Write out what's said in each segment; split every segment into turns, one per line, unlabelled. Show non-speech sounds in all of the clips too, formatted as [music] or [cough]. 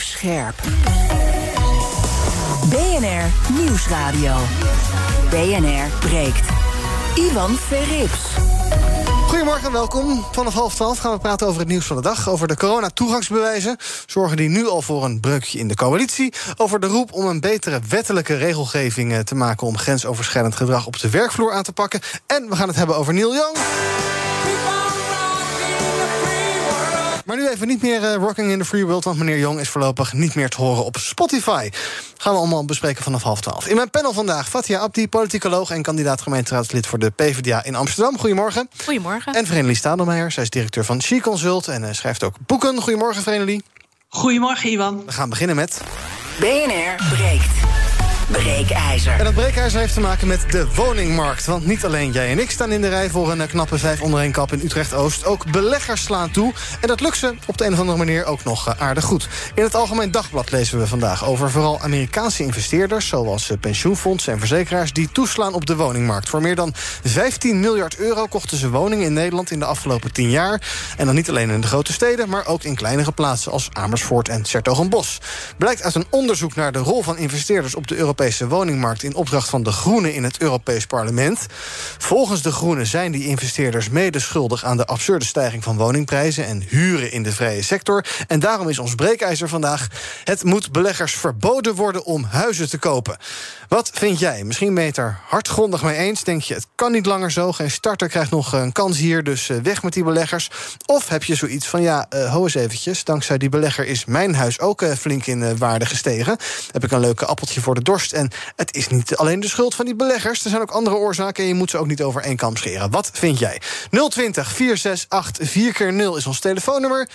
Scherp. BNR Nieuwsradio. BNR breekt. Ivan Verrips.
Goedemorgen en welkom. Vanaf half twaalf gaan we praten over het nieuws van de dag. Over de corona-toegangsbewijzen. Zorgen die nu al voor een breukje in de coalitie. Over de roep om een betere wettelijke regelgeving eh, te maken... om grensoverschrijdend gedrag op de werkvloer aan te pakken. En we gaan het hebben over Neil Young. Maar nu even niet meer uh, Rocking in the Free World... want meneer Jong is voorlopig niet meer te horen op Spotify. Gaan we allemaal bespreken vanaf half twaalf. In mijn panel vandaag Fatia Abdi, politicoloog... en kandidaat gemeenteraadslid voor de PvdA in Amsterdam. Goedemorgen.
Goedemorgen.
En Vereniging Stadelmeijer, zij is directeur van She Consult... en uh, schrijft ook boeken. Goedemorgen, Vereniging.
Goedemorgen, Iwan.
We gaan beginnen met...
BNR breekt. Breekijzer.
En dat breekijzer heeft te maken met de woningmarkt. Want niet alleen jij en ik staan in de rij voor een eh, knappe vijf onder één kap in Utrecht-Oost. Ook beleggers slaan toe. En dat lukt ze op de een of andere manier ook nog eh, aardig goed. In het Algemeen Dagblad lezen we vandaag over vooral Amerikaanse investeerders... zoals eh, pensioenfondsen en verzekeraars die toeslaan op de woningmarkt. Voor meer dan 15 miljard euro kochten ze woningen in Nederland in de afgelopen 10 jaar. En dan niet alleen in de grote steden, maar ook in kleinere plaatsen... als Amersfoort en Sertogenbos. Blijkt uit een onderzoek naar de rol van investeerders op de Europese Europese woningmarkt in opdracht van de Groenen in het Europees Parlement. Volgens de Groenen zijn die investeerders mede schuldig aan de absurde stijging van woningprijzen en huren in de vrije sector. En daarom is ons breekijzer vandaag: het moet beleggers verboden worden om huizen te kopen. Wat vind jij? Misschien ben je het er hardgrondig mee eens. Denk je, het kan niet langer zo. Geen starter krijgt nog een kans hier, dus eh, weg met die beleggers. Of heb je zoiets van, ja, uh, ho eens eventjes. Dankzij die belegger is mijn huis ook uh, flink in waarde gestegen. Heb ik een leuke appeltje voor de dorst. En het is niet alleen de schuld van die beleggers. Er zijn ook andere oorzaken en je moet ze ook niet over één kam scheren. Wat vind jij? 020 468 4 0 is ons telefoonnummer.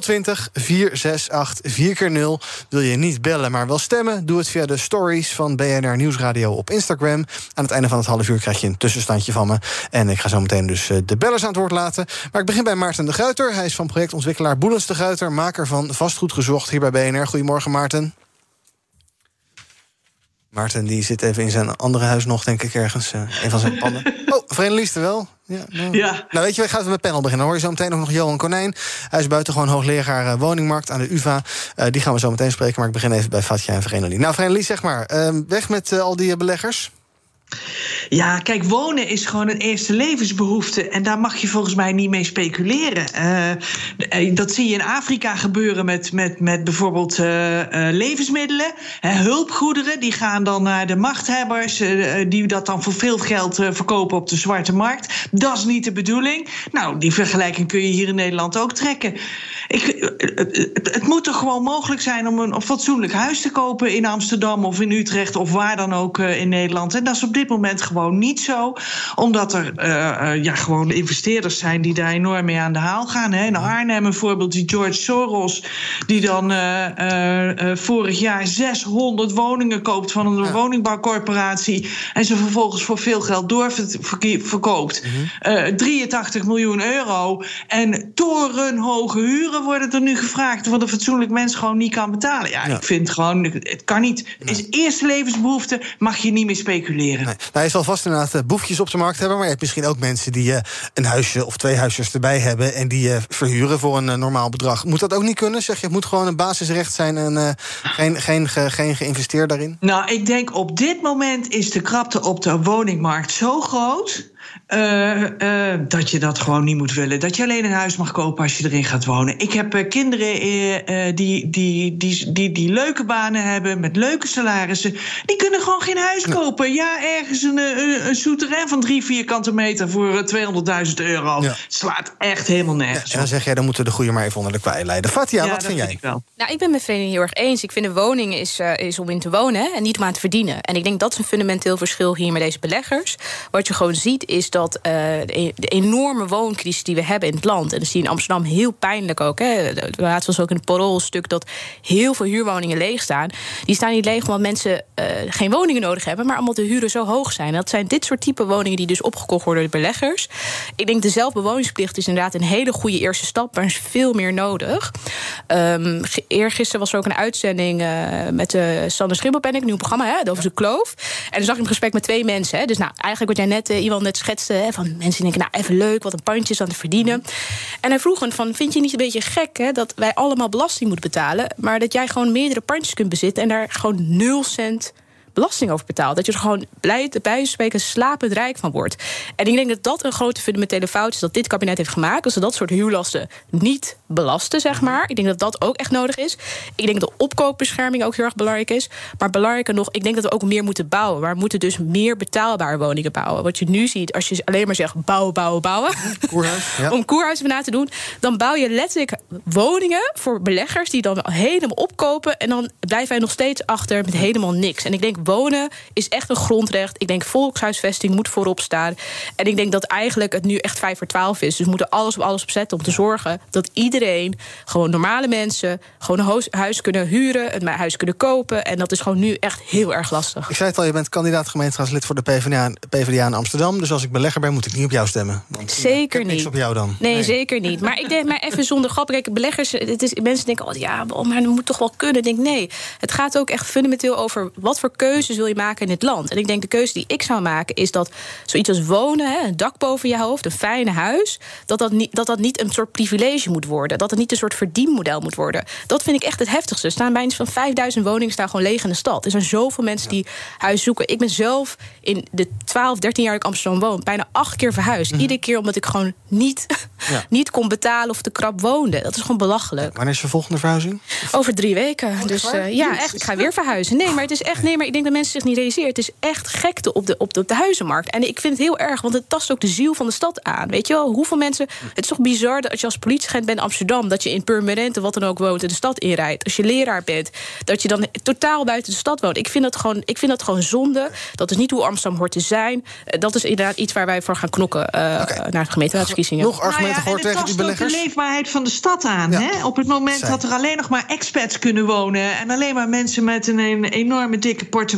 020 468 4 0 Wil je niet bellen, maar wel stemmen? Doe het via de stories van BNR Nieuwsradio op Instagram. Aan het einde van het half uur krijg je een tussenstandje van me. En ik ga zo meteen dus eh, de bellers aan het woord laten. Maar ik begin bij Maarten de Gruiter. Hij is van projectontwikkelaar Boelens de Gruiter... maker van Vastgoed Gezocht hier bij BNR. Goedemorgen, Maarten. Maarten die zit even in zijn andere huis nog, denk ik, ergens. Uh, een van zijn pannen. Oh, Verenigde wel. Ja, nou.
ja.
nou, weet je, we gaan even met panel beginnen. hoor je zo meteen nog Johan Konijn. Hij is buitengewoon hoogleraar uh, woningmarkt aan de UvA. Uh, die gaan we zo meteen spreken, maar ik begin even bij Fatja en Vereniging. Nou, Vereniging, zeg maar, uh, weg met al die beleggers.
Ja, kijk, wonen is gewoon een eerste levensbehoefte. En daar mag je volgens mij niet mee speculeren. Uh, dat zie je in Afrika gebeuren met, met, met bijvoorbeeld uh, levensmiddelen. hulpgoederen, die gaan dan naar de machthebbers. die dat dan voor veel geld verkopen op de zwarte markt. Dat is niet de bedoeling. Nou, die vergelijking kun je hier in Nederland ook trekken. Ik, het, het moet toch gewoon mogelijk zijn om een fatsoenlijk huis te kopen in Amsterdam of in Utrecht of waar dan ook in Nederland. En dat is op dit moment gewoon niet zo. Omdat er uh, uh, ja, gewoon investeerders zijn die daar enorm mee aan de haal gaan. Hè. In Arnhem bijvoorbeeld die George Soros, die dan uh, vorig jaar 600 woningen koopt van een ja. woningbouwcorporatie. En ze vervolgens voor veel geld doorverkoopt. Mm -hmm. 83 miljoen euro. En torenhoge huren worden er nu gevraagd. Wat een fatsoenlijk mens gewoon niet kan betalen. Ja, ja. ik vind gewoon, het kan niet. Het is eerste levensbehoefte, mag je niet meer speculeren.
Nee. Nou, je zal vast inderdaad boefjes op de markt hebben... maar je hebt misschien ook mensen die uh, een huisje of twee huisjes erbij hebben... en die uh, verhuren voor een uh, normaal bedrag. Moet dat ook niet kunnen? Zeg je, het moet gewoon een basisrecht zijn... en geen, geen, ge, geen geïnvesteerd daarin?
Nou, ik denk op dit moment is de krapte op de woningmarkt zo groot... Uh, uh, dat je dat gewoon niet moet willen. Dat je alleen een huis mag kopen als je erin gaat wonen. Ik heb uh, kinderen die, die, die, die, die leuke banen hebben met leuke salarissen. Die kunnen gewoon geen huis kopen. Ja, ergens een, een, een souterrain van drie vierkante meter voor 200.000 euro. Ja. Slaat echt helemaal nergens.
Ja, en dan zeg jij, dan moeten de goede maar even onder de kwaai leiden. Fatia,
ja,
wat vind jij?
Ik wel.
Nou, ik ben met Vereniging heel erg eens. Ik vind een woning is, is om in te wonen hè, en niet om aan te verdienen. En ik denk dat is een fundamenteel verschil hier met deze beleggers. Wat je gewoon ziet is dat uh, de, de, enorme wooncrisis die we hebben in het land... en dat zie je in Amsterdam heel pijnlijk ook... Hè, laatst was ook in het Parool-stuk dat heel veel huurwoningen leeg staan. Die staan niet leeg omdat mensen uh, geen woningen nodig hebben... maar omdat de huren zo hoog zijn. Dat zijn dit soort type woningen die dus opgekocht worden door de beleggers. Ik denk de zelfbewoningsplicht is inderdaad een hele goede eerste stap... maar is veel meer nodig. Um, eergisteren was er ook een uitzending uh, met Sander Schimmel... ben ik, nieuw programma hè, over de kloof. En dan zag ik een gesprek met twee mensen. Hè. Dus nou, eigenlijk wat jij net, Iwan, net Hè, van mensen denken, nou even leuk, wat een pandjes aan te verdienen. En hij vroeg hem van, vind je niet een beetje gek hè, dat wij allemaal belasting moeten betalen, maar dat jij gewoon meerdere pandjes kunt bezitten en daar gewoon nul cent belasting over betaalt. Dat je er gewoon blij, bij spreken slapend rijk van wordt. En ik denk dat dat een grote fundamentele fout is dat dit kabinet heeft gemaakt. Dat ze dat soort huurlasten niet belasten, zeg maar. Ik denk dat dat ook echt nodig is. Ik denk dat de opkoopbescherming ook heel erg belangrijk is. Maar belangrijker nog, ik denk dat we ook meer moeten bouwen. Maar we moeten dus meer betaalbare woningen bouwen. Wat je nu ziet, als je alleen maar zegt bouwen, bouwen, bouwen. [laughs]
Koerhuis, ja.
om koerhuizen na te doen, dan bouw je letterlijk woningen voor beleggers die dan helemaal opkopen. En dan blijven wij nog steeds achter met helemaal niks. En ik denk wonen is echt een grondrecht. Ik denk volkshuisvesting moet voorop staan. En ik denk dat eigenlijk het nu echt 5 voor 12 is. Dus we moeten alles op alles opzetten om te zorgen dat iedereen, gewoon normale mensen, gewoon een huis kunnen huren, een huis kunnen kopen. En dat is gewoon nu echt heel erg lastig.
Ik zei het al, je bent kandidaat gemeenteraadslid voor de PvdA, PvdA in Amsterdam. Dus als ik belegger ben, moet ik niet op jou stemmen. Want
zeker niet.
Niks op jou dan.
Nee, zeker niet. Maar ik denk maar even zonder grap. Kijk, beleggers, het is, mensen denken, oh ja, maar dat moet toch wel kunnen. Ik denk nee. Het gaat ook echt fundamenteel over wat voor keuzes wil je maken in het land. En ik denk de keuze die ik zou maken is dat zoiets als wonen, hè, een dak boven je hoofd, een fijne huis, dat dat, niet, dat dat niet een soort privilege moet worden. Dat het niet een soort verdienmodel moet worden. Dat vind ik echt het heftigste. Er staan bijna van 5000 woningen staan gewoon leeg in de stad. Er zijn zoveel mensen die huis zoeken. Ik ben zelf in de 12, 13 jaar dat ik Amsterdam woon, bijna acht keer verhuisd.
Mhm.
Iedere keer omdat ik gewoon niet, [laughs]
Ja.
niet kon betalen of te krap woonde. Dat is gewoon belachelijk.
Wanneer is je volgende verhuizing?
Over drie weken. dus
waar?
eh, ja, echt. Ik ga weer verhuizen. Nee, maar het is echt. Nee, maar ik denk dat mensen zich niet realiseren. Het is echt gekte op de, op de, op de huizenmarkt. En ik vind het heel erg, want het tast ook de ziel van de stad aan. Weet je wel, hoeveel mensen. Het is toch bizar dat als je als politieagent bent in Amsterdam, dat je in Purmerend, wat dan ook woont, in de stad inrijdt. Als je leraar bent, dat je dan totaal buiten de stad woont. Ik vind dat gewoon, ik vind dat gewoon zonde. Dat is niet hoe Amsterdam hoort te zijn. Eh, Dat is inderdaad iets waar wij voor gaan knokken eh, naar de gemeenteraadsverkiezingen.
Nog argumenten
Nou ja,
gehoord
en
tegen
het
die
tast ook
beleggers?
de leefbaarheid van de stad aan.
Ja.
Hè? Op het moment
Zij.
dat er alleen nog maar expats kunnen wonen... en alleen maar mensen met een, een enorme dikke portemonnee...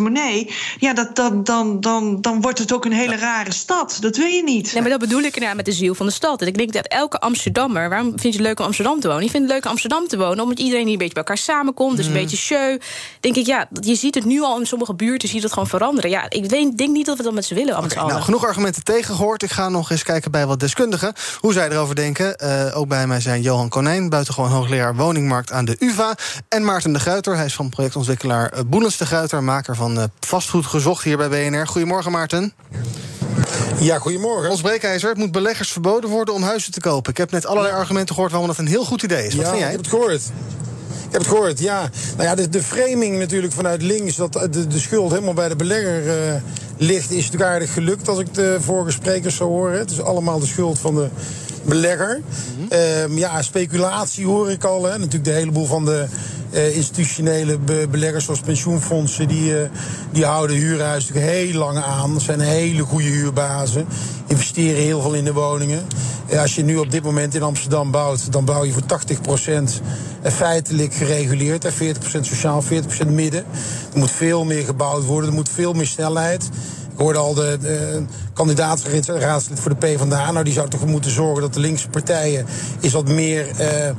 ja, dat, dat, dan, dan, dan wordt het ook een hele rare stad. Dat wil je niet.
Nee, maar dat bedoel ik inderdaad met de ziel van de stad. En ik denk dat elke Amsterdammer... waarom vind je het leuk om Amsterdam te wonen? Je vindt het leuk om Amsterdam te wonen... omdat iedereen hier een beetje bij elkaar samenkomt. Dus een beetje show. Denk ik, ja, je ziet het nu al in sommige buurten... zie je dat gewoon veranderen. Ja, ik denk, denk niet dat we dat met z'n willen, allen.
Nou, genoeg argumenten tegen gehoord. Ik ga nog eens kijken bij wat deskundigen. Hoe zij erover denken. Eh, ook bij mij zijn Johan Konijn, buitengewoon hoogleraar woningmarkt aan de UvA. En Maarten de Gruiter. Hij is van projectontwikkelaar eh, Boelens de Gruiter. Maker van eh, vastgoed gezocht hier bij BNR. Goedemorgen, Maarten.
Ja, goedemorgen.
Ons breekijzer. Het moet beleggers verboden worden om huizen te kopen. Ik heb net allerlei argumenten gehoord waarom dat een heel goed idee is. Wat
ja,
vind
ik
jij?
heb het gehoord. Ik heb het gehoord, ja. Nou ja, de, de framing natuurlijk vanuit links... dat de, de schuld helemaal bij de belegger eh, ligt... is natuurlijk aardig gelukt als ik de vorige sprekers zou horen. Het is allemaal de schuld van de belegger. Ehm, ja, speculatie hoor ik al. Hè. Natuurlijk de heleboel van de eh, institutionele be- beleggers... zoals pensioenfondsen, die, eh, die houden huurhuizen natuurlijk heel lang aan. Dat zijn hele goede huurbazen. Investeren heel veel in de woningen. Eh, als je nu op dit moment in Amsterdam bouwt... dan bouw je voor 80% feitelijk gereguleerd. hè. 40% sociaal, 40% midden. Er moet veel meer gebouwd worden. Er moet veel meer snelheid. Ik hoorde al de, de kandidaat-raadslid voor de PvdA. Nou, die zou toch moeten zorgen dat de linkse partijen... is wat meer eh,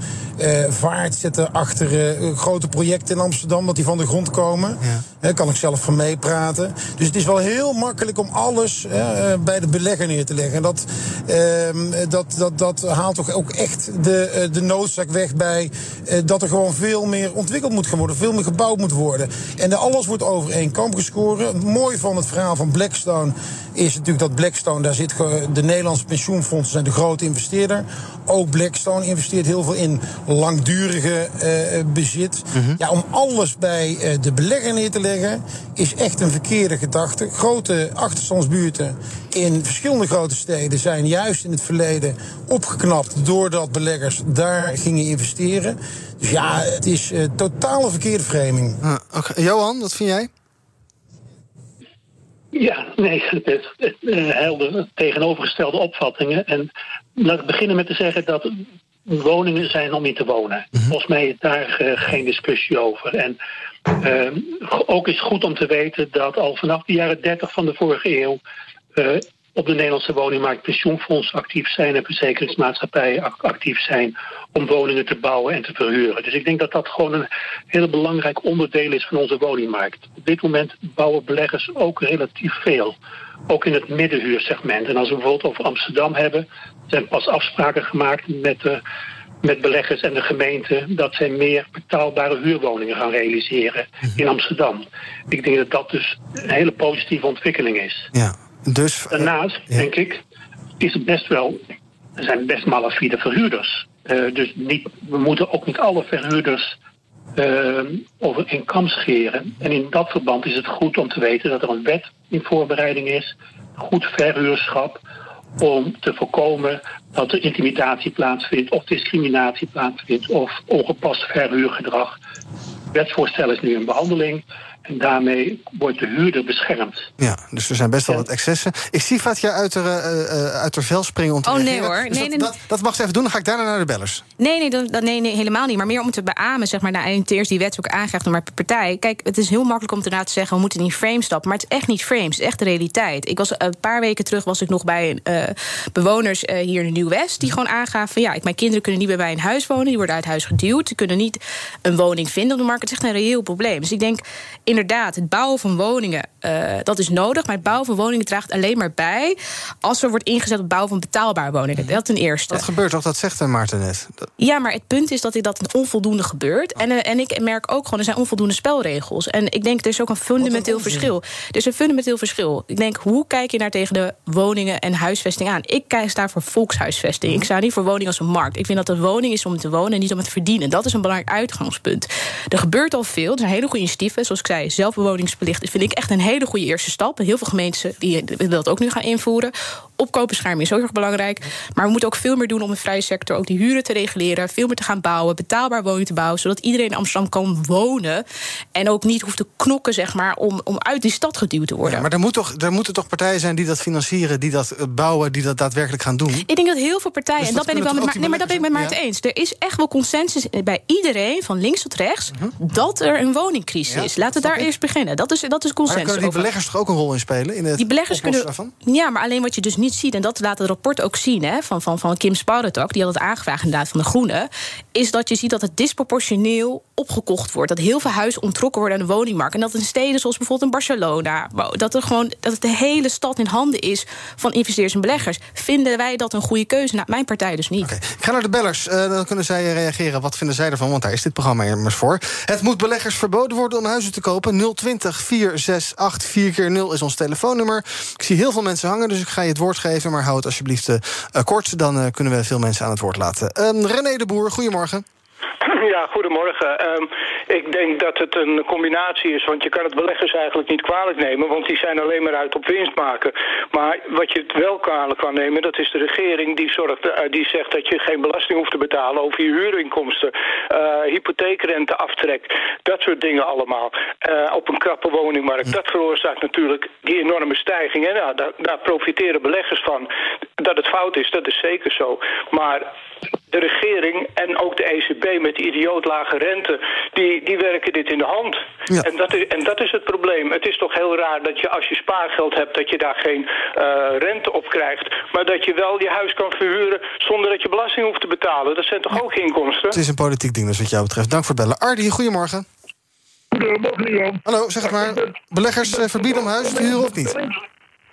vaart zetten achter eh, grote projecten in Amsterdam... dat die van de grond komen. Daar kan ik zelf van meepraten. Dus het is wel heel makkelijk om alles eh, eh, bij de belegger neer te leggen. En dat, ehm, dat, dat, dat haalt toch ook echt de, eh, de noodzaak weg bij... eh, dat er gewoon veel meer ontwikkeld moet gaan worden. Veel meer gebouwd moet worden. En alles wordt over één kamp gescoren. Het mooie van het verhaal van Blackstone is natuurlijk dat Blackstone... daar zit de Nederlandse pensioenfondsen zijn de grote investeerder. Ook Blackstone investeert heel veel in langdurige eh, bezit. Ja, om alles bij eh, de belegger neer te leggen... is echt een verkeerde gedachte. Grote achterstandsbuurten in verschillende grote steden... zijn juist in het verleden opgeknapt... doordat beleggers daar gingen investeren. Dus ja, het is eh totale verkeerde framing.
Ah, oké. Johan, wat vind jij?
Ja, nee, het is uh, helder tegenovergestelde opvattingen. En laat ik beginnen met te zeggen dat woningen zijn om in te wonen. Volgens mij is daar uh, geen discussie over. En uh, ook is goed om te weten dat al vanaf de jaren 30 van de vorige eeuw uh, op de Nederlandse woningmarkt pensioenfondsen actief zijn en verzekeringsmaatschappijen actief zijn om woningen te bouwen en te verhuren. Dus ik denk dat dat gewoon een heel belangrijk onderdeel is van onze woningmarkt. Op dit moment bouwen beleggers ook relatief veel. Ook in het middenhuursegment. En als we bijvoorbeeld over Amsterdam hebben, zijn pas afspraken gemaakt met de met beleggers en de gemeente dat zij meer betaalbare huurwoningen gaan realiseren in mhm. Amsterdam. Ik denk dat dat dus een hele positieve ontwikkeling is.
Ja, dus,
Daarnaast, denk ik, is het best wel. Er zijn best malafide verhuurders. Uh, dus niet, we moeten ook niet alle verhuurders uh, over een kam scheren. En in dat verband is het goed om te weten dat er een wet in voorbereiding is. Goed verhuurschap om te voorkomen dat er intimidatie plaatsvindt of discriminatie plaatsvindt of ongepast verhuurgedrag. Het wetsvoorstel is nu in behandeling. En daarmee wordt de huurder beschermd.
Ja, dus er zijn best wel wat excessen. Ik zie Fatja uit de, uh, uit de vel springen om te
Oh nee hoor.
Dus
nee,
dat, dat, dat, mag ze even doen, dan ga ik daarna naar de bellers.
Nee, nee, dat, nee, nee helemaal niet. Maar meer om te beamen, zeg maar, naar eerst die wet ook aangrijpt door mijn partij. Kijk, het is heel makkelijk om te zeggen, we moeten in frame stappen. Maar het is echt niet frames, het is echt de realiteit. Ik was een paar weken terug was ik nog bij uh, bewoners uh, hier in Nieuw-West... die gewoon aangaven van ja, ik, mijn kinderen kunnen niet bij mij in huis wonen. Die worden uit huis geduwd. Ze kunnen niet een woning vinden op de markt. Het is echt een reëel probleem. Dus ik denk, inderdaad, het bouwen van woningen, uh, dat is nodig. Maar het bouwen van woningen draagt alleen maar bij als er wordt ingezet op het bouwen van betaalbare woningen. Dat ten eerste.
Dat gebeurt toch, dat zegt Maarten net.
Ja, maar het punt is dat dat onvoldoende gebeurt. En, uh, en ik merk ook gewoon, er zijn onvoldoende spelregels. En ik denk, er is ook een fundamenteel verschil. Er is een fundamenteel verschil. Ik denk, hoe kijk je naar tegen de woningen en huisvesting aan? Ik kijk daar voor volkshuisvesting. Ik sta niet voor woning als een markt. Ik vind dat de woning is om te wonen en niet om het te verdienen. Dat is een belangrijk uitgangspunt. Er gebeurt al veel. Er zijn hele goede initiatieven. Zoals ik zei, zelfbewoningsplicht vind ik echt een hele goede eerste stap. Heel veel gemeenten die willen dat ook nu gaan invoeren. Opkoopbescherming is ook erg belangrijk. Maar we moeten ook veel meer doen om de vrije sector ook die huren te reguleren. Veel meer te gaan bouwen, betaalbaar woningen te bouwen. Zodat iedereen in Amsterdam kan wonen. En ook niet hoeft te knokken, zeg maar, om, om uit die stad geduwd te worden. Ja,
maar er, moet toch, er moeten toch partijen zijn die dat financieren, die dat bouwen, die dat daadwerkelijk gaan doen?
Ik denk dat heel veel partijen. Dus en dat, ben ik wel met, nee, maar dat ben ik met Maarten eens. Er is echt wel consensus bij iedereen, van links tot rechts, mhm. dat er een woningcrisis is. Laten we daar eerst beginnen. Dat is, dat is consensus.
Maar kunnen die beleggers toch ook een rol in spelen? In het
die beleggers kunnen.
Daarvan?
Ja, maar alleen wat je dus niet ziet, en dat laat het rapport ook zien hè, van, van, van Kim Sparretak, die had het aangevraagd inderdaad van de Groenen, is dat je ziet dat het disproportioneel opgekocht wordt. Dat heel veel huizen ontrokken worden aan de woningmarkt. En dat in steden zoals bijvoorbeeld in Barcelona, dat er gewoon dat het de hele stad in handen is van investeerders en beleggers. Vinden wij dat een goede keuze? Nou, mijn partij dus niet.
Okay. Ik ga naar de bellers. Uh, dan kunnen zij reageren. Wat vinden zij ervan? Want daar is dit programma immers voor. Het moet beleggers verboden worden om huizen te kopen. 020 468 4 keer 0 is ons telefoonnummer. Ik zie heel veel mensen hangen, dus ik ga je het woord geven. Maar hou het alsjeblieft uh, kort. Dan uh, kunnen we veel mensen aan het woord laten. Um, René de Boer, goedemorgen.
Ja, goedemorgen. Um, ik denk dat het een combinatie is, want je kan het beleggers eigenlijk niet kwalijk nemen, want die zijn alleen maar uit op winst maken. Maar wat je het wel kwalijk kan nemen, dat is de regering die, zorgt, uh, die zegt dat je geen belasting hoeft te betalen over je huurinkomsten, uh, hypotheekrente aftrek, dat soort dingen allemaal. Uh, op een krappe woningmarkt. Dat veroorzaakt natuurlijk die enorme stijging. En nou, daar, daar profiteren beleggers van. Dat het fout is, dat is zeker zo. Maar de regering en ook de ECB met die idioot lage rente, die, die werken dit in de hand. Ja. En, dat is, en dat is het probleem. Het is toch heel raar dat je als je spaargeld hebt, dat je daar geen uh, rente op krijgt. Maar dat je wel je huis kan verhuren zonder dat je belasting hoeft te betalen. Dat zijn toch ook inkomsten?
Het is een politiek ding dus wat jou betreft. Dank voor het bellen. Ardi, goedemorgen.
Goedemorgen, Jan.
Hallo, zeg het maar. Beleggers uh, verbieden om huizen te huren of niet?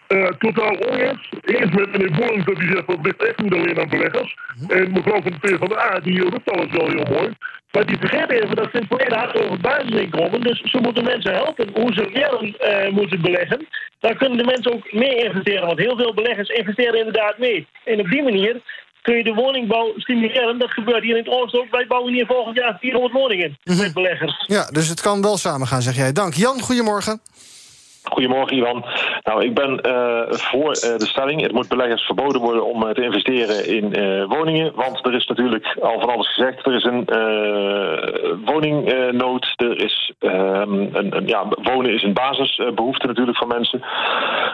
Uh, totaal oneens. Eens met meneer Boelens dat hij zegt dat ligt echt niet alleen aan beleggers. En mevrouw van de PvdA, die roept alles wel heel mooi. Maar die vergeet even dat het volledig gaat over basisinkomen. Dus ze moeten mensen helpen hoe ze weer uh, moeten beleggen. Dan kunnen de mensen ook mee investeren. Want heel veel beleggers investeren inderdaad mee. En op die manier kun je de woningbouw stimuleren. Dat gebeurt hier in het oosten ook. Wij bouwen hier volgend jaar 400 woningen -hmm. met beleggers.
Ja, dus het kan wel samen gaan, zeg jij. Dank. Jan, goedemorgen.
Goedemorgen, Ivan. Nou, ik ben uh, voor uh, de stelling. Het moet beleggers verboden worden om uh, te investeren in woningen. Want er is natuurlijk al van alles gezegd. Er is een woningnood. Er is ehm, een, een, ja, wonen is een basisbehoefte natuurlijk van mensen.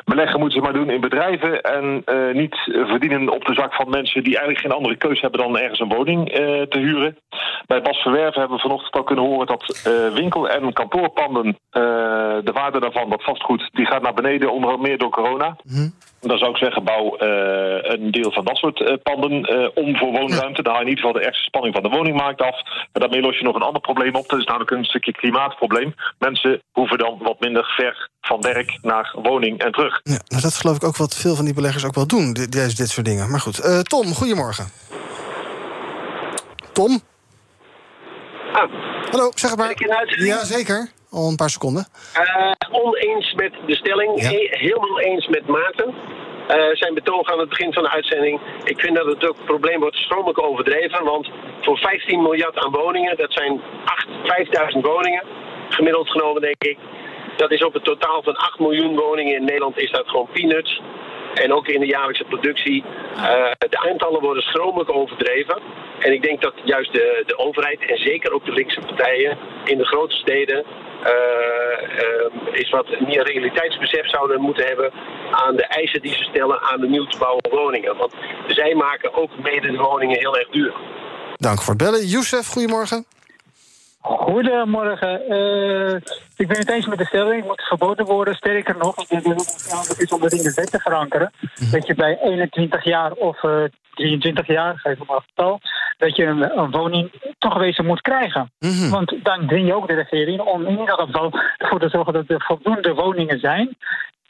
Beleggen moeten ze maar doen in bedrijven. En niet verdienen op de zak van mensen die eigenlijk geen andere keuze hebben dan ergens een woning te huren. Bij Bas Verwerven hebben we vanochtend al kunnen horen dat winkel- en kantoorpanden de waarde daarvan dat vast vastgoed die gaat naar beneden, onder meer door corona. Dan zou ik zeggen, bouw eh, een deel van dat soort eh, panden eh, om voor woonruimte. Dan haal je in ieder geval de extra spanning van de woningmarkt af. En daarmee los je nog een ander probleem op. Dat is namelijk een stukje klimaatprobleem. Mensen hoeven dan wat minder ver van werk naar woning en terug.
Ja, nou, dat is geloof ik ook wat veel van die beleggers ook wel doen, dit, juist dit soort dingen. Maar goed, Eh, Tom, goedemorgen. Tom? Hallo, zeg het maar. Ja, zeker. Al een paar seconden.
Eh, oneens met de stelling,
Ja.
he- helemaal eens met Maarten. Eh, zijn betoog aan het begin van de uitzending. Ik vind dat het ook probleem wordt stromelijk overdreven. Want voor 15 miljard aan woningen, dat zijn 8, 5000 woningen, gemiddeld genomen denk ik. Dat is op het totaal van 8 miljoen woningen in Nederland is dat gewoon peanuts. En ook in de jaarlijkse productie. eh, de aantallen worden stromelijk overdreven. En ik denk dat juist de, de overheid en zeker ook de linkse partijen in de grote steden is wat meer realiteitsbesef zouden moeten hebben aan de eisen die ze stellen aan de nieuw te bouwen woningen. Want zij maken ook mede de woningen heel erg duur.
Dank voor het bellen. Youssef, goedemorgen.
Goedemorgen. Eh, ik ben het eens met de stelling. Het moet verboden worden. Sterker nog, ik denk dat het is om het in de wet te verankeren. Dat je bij 21 jaar of eh, 23 jaar, geef maar een getal, dat je een, een woning toegewezen moet krijgen. Want dan dwing je ook de regering om in ieder geval ervoor te zorgen dat er voldoende woningen zijn.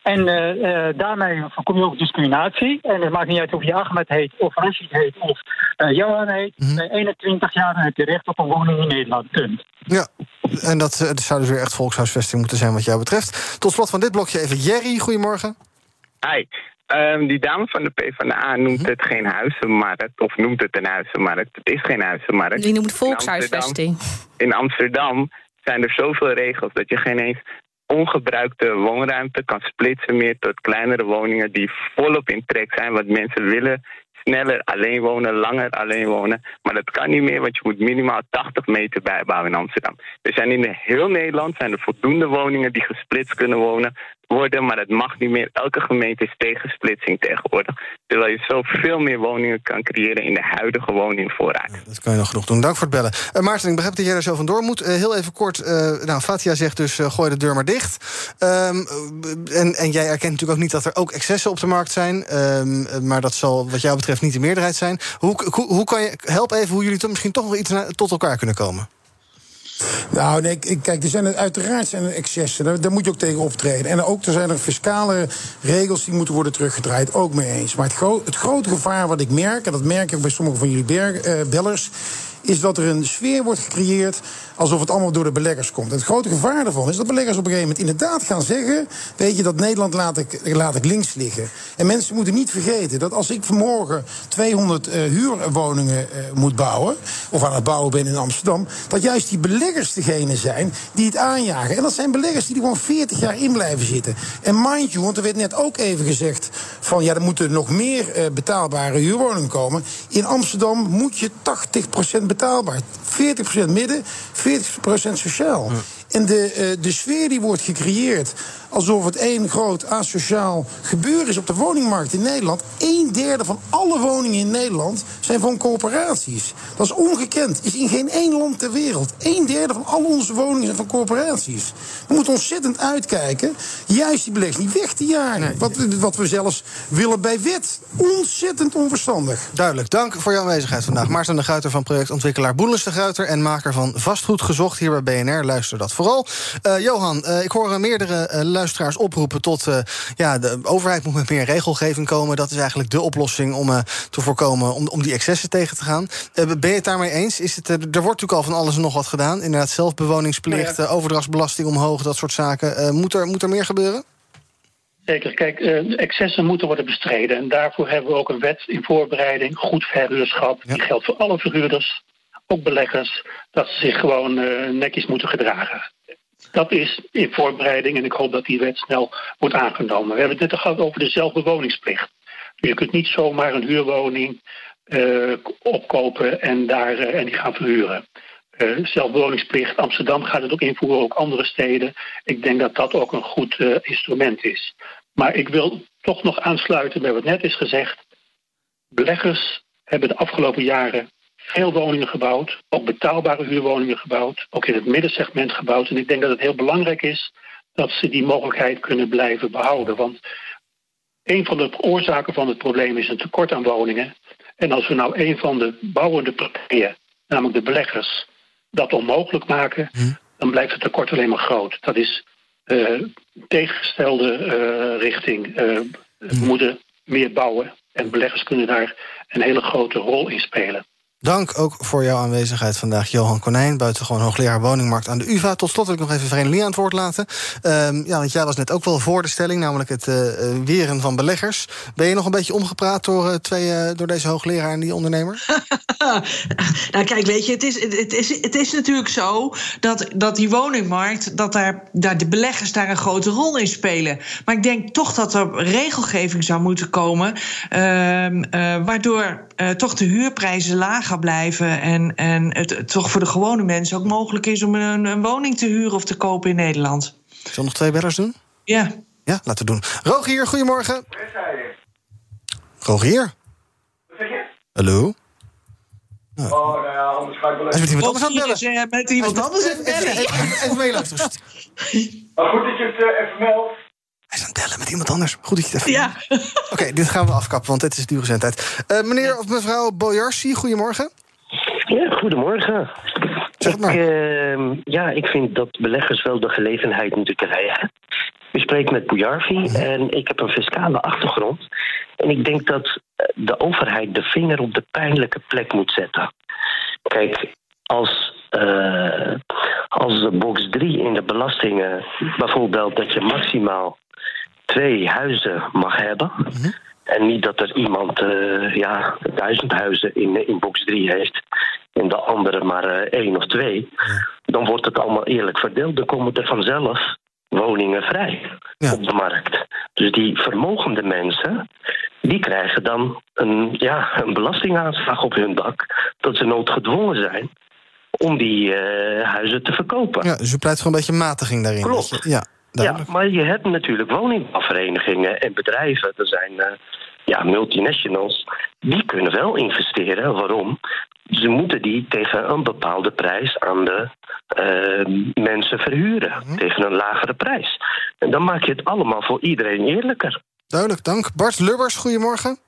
En eh, eh, daarmee voorkom je ook discriminatie. En het maakt niet uit of je Ahmed heet, of Rashid heet, of eh, Johan heet. Bij 21 jaar dan heb je recht op een woning in Nederland. Punt.
Ja, en dat, dat zou dus weer echt volkshuisvesting moeten zijn wat jou betreft. Tot slot van dit blokje even Jerry, goedemorgen.
Hi. Ehm, die dame van de PvdA noemt het geen huizenmarkt, of noemt het een huizenmarkt. Het is geen huizenmarkt.
Die noemt
In
volkshuisvesting.
Amsterdam- In Amsterdam zijn er zoveel regels dat je geen eens ongebruikte woonruimte kan splitsen meer tot kleinere woningen die volop in trek zijn. Want mensen willen sneller alleen wonen, langer alleen wonen. Maar dat kan niet meer, want je moet minimaal 80 meter bijbouwen in Amsterdam. Er zijn in heel Nederland zijn er voldoende woningen die gesplitst kunnen wonen worden, maar dat mag niet meer. Elke gemeente is tegen splitsing tegenwoordig. Terwijl je zoveel meer woningen kan creëren in de huidige woningvoorraad.
Dat kan je nog genoeg doen. Dank voor het bellen. Eh, Maarten, ik begrijp dat jij er zo vandoor moet. Eh, heel even kort. eh, nou, Fatia zegt dus: gooi de deur maar dicht. Ehm, eh, en, en jij erkent natuurlijk ook niet dat er ook excessen op de markt zijn. Ehm, eh, maar dat zal, wat jou betreft, niet de meerderheid zijn. Hoe, hoe, hoe kan je. Help even hoe jullie toch misschien toch nog iets tot elkaar kunnen komen.
Nou, nee, kijk, er zijn er, uiteraard zijn er excessen. Daar, moet je ook tegen optreden. En ook er zijn er fiscale regels die moeten worden teruggedraaid. Ook mee eens. Maar het, het grote gevaar wat ik merk, en dat merk ik bij sommige van jullie eh, bellers. Is dat er een sfeer wordt gecreëerd alsof het allemaal door de beleggers komt. En het grote gevaar daarvan is dat beleggers op een gegeven moment inderdaad gaan zeggen: Weet je, dat Nederland laat ik, laat ik links liggen. En mensen moeten niet vergeten dat als ik vanmorgen 200 eh, huurwoningen eh, moet bouwen, of aan het bouwen ben in Amsterdam, dat juist die beleggers degene zijn die het aanjagen. En dat zijn beleggers die er gewoon 40 jaar in blijven zitten. En mind you, want er werd net ook even gezegd: van ja, er moeten nog meer eh, betaalbare huurwoningen komen. In Amsterdam moet je 80% betaalbaar, 40% midden, 40% sociaal. En de, eh, de sfeer die wordt gecreëerd alsof het één groot asociaal gebeuren is op de woningmarkt in Nederland. Een derde van alle woningen in Nederland zijn van corporaties. Dat is ongekend. Is in geen één land ter wereld. Een derde van al onze woningen zijn van corporaties. We moeten ontzettend uitkijken. Juist die beleggers niet weg te jagen. Wat, wat we zelfs willen bij wet. Ontzettend onverstandig.
Duidelijk. Dank voor jouw aanwezigheid vandaag. Maarten de Guiter van projectontwikkelaar Boelens de Guiter... en maker van Vastgoed Gezocht hier bij BNR. Luister dat vooral. Eh, Johan, eh, ik hoor meerdere eh, luisteraars oproepen tot... eh, ja, de overheid moet met meer regelgeving komen. Dat is eigenlijk de oplossing om eh, te voorkomen... Om, om die excessen tegen te gaan. Eh, ben je het daarmee eens? Is het, er wordt natuurlijk al van alles en nog wat gedaan. Inderdaad, zelfbewoningsplicht, eh, overdrachtsbelasting omhoog... dat soort zaken. Moet, er, moet er meer gebeuren?
Zeker, kijk, excessen moeten worden bestreden. En daarvoor hebben we ook een wet in voorbereiding, goed verhuurschap. Die geldt voor alle verhuurders, ook beleggers, dat ze zich gewoon netjes moeten gedragen. Dat is in voorbereiding en ik hoop dat die wet snel wordt aangenomen. We hebben het net gehad over de zelfbewoningsplicht. Je kunt niet zomaar een huurwoning eh, opkopen en, daar, eh, en die gaan verhuren. Eh, zelfbewoningsplicht, Amsterdam gaat het ook invoeren, ook andere steden. Ik denk dat dat ook een goed instrument is. Maar ik wil toch nog aansluiten bij wat net is gezegd. Beleggers hebben de afgelopen jaren veel woningen gebouwd, ook betaalbare huurwoningen gebouwd, ook in het middensegment gebouwd. En ik denk dat het heel belangrijk is dat ze die mogelijkheid kunnen blijven behouden. Want een van de oorzaken van het probleem is een tekort aan woningen. En als we nou een van de bouwende partijen, namelijk de beleggers, dat onmogelijk maken, dan blijft het tekort alleen maar groot. Dat is uh, tegengestelde uh, richting. Uh, we moeten meer bouwen en beleggers kunnen daar een hele grote rol in spelen.
Dank ook voor jouw aanwezigheid vandaag, Johan Konijn... buitengewoon hoogleraar woningmarkt aan de UvA. Tot slot wil ik nog even Vereniging aan het woord laten. Um, ja, want jij was net ook wel voor de stelling... namelijk het uh, weren van beleggers. Ben je nog een beetje omgepraat door, uh, twee, door deze hoogleraar en die ondernemer? [laughs]
nou kijk, weet je, het is, het is, het is natuurlijk zo... dat, dat die woningmarkt, dat daar, daar de beleggers daar een grote rol in spelen. Maar ik denk toch dat er regelgeving zou moeten komen... waardoor toch de huurprijzen lager blijven. En, en het, het, toch voor de gewone mensen ook mogelijk is om een, een woning te huren of te kopen in Nederland.
Zullen nog twee bellers doen?
Ja.
Ja, laten we doen. Rogier, goedemorgen. Rogier? Hallo?
Nou. Oh, nou ja, anders ga ik wel
even... Met iemand anders aan
bellen. Is, uh, met iemand anders aan [laughs] bellen.
Even, meeluisteren.
Maar goed dat je het uh, even meldt.
Hij is aan het bellen met iemand anders. Goed dat je het even...
Ja.
Oké, okay, dit gaan we afkappen, want dit is dure zendtijd. Uh, meneer of mevrouw Bojarsi, goedemorgen.
Ja, goedemorgen.
Zeg maar.
Ik, uh, ja, ik vind dat beleggers wel de gelegenheid moeten krijgen. Ik spreek met Bojarvi mm -hmm. en ik heb een fiscale achtergrond. En ik denk dat de overheid de vinger op de pijnlijke plek moet zetten. Kijk, als uh, als de box 3 in de belastingen bijvoorbeeld dat je maximaal twee huizen mag hebben. Mm -hmm. En niet dat er iemand uh, ja, duizend huizen in, in box 3 heeft en de andere maar uh, één of twee. Ja. Dan wordt het allemaal eerlijk verdeeld. Dan komen er vanzelf woningen vrij ja. op de markt. Dus die vermogende mensen, die krijgen dan een, ja, een belastingaanslag op hun dak. Dat ze noodgedwongen zijn om die uh, huizen te verkopen.
Ja, dus u pleit voor een beetje matiging daarin.
Klopt.
Je, ja,
ja, maar je hebt natuurlijk woningbouwverenigingen en bedrijven. Er zijn uh, ja, multinationals. Die kunnen wel investeren. Waarom? Ze moeten die tegen een bepaalde prijs aan de uh, mensen verhuren. Mm -hmm. Tegen een lagere prijs. En dan maak je het allemaal voor iedereen eerlijker.
Duidelijk, dank. Bart Lubbers, goedemorgen.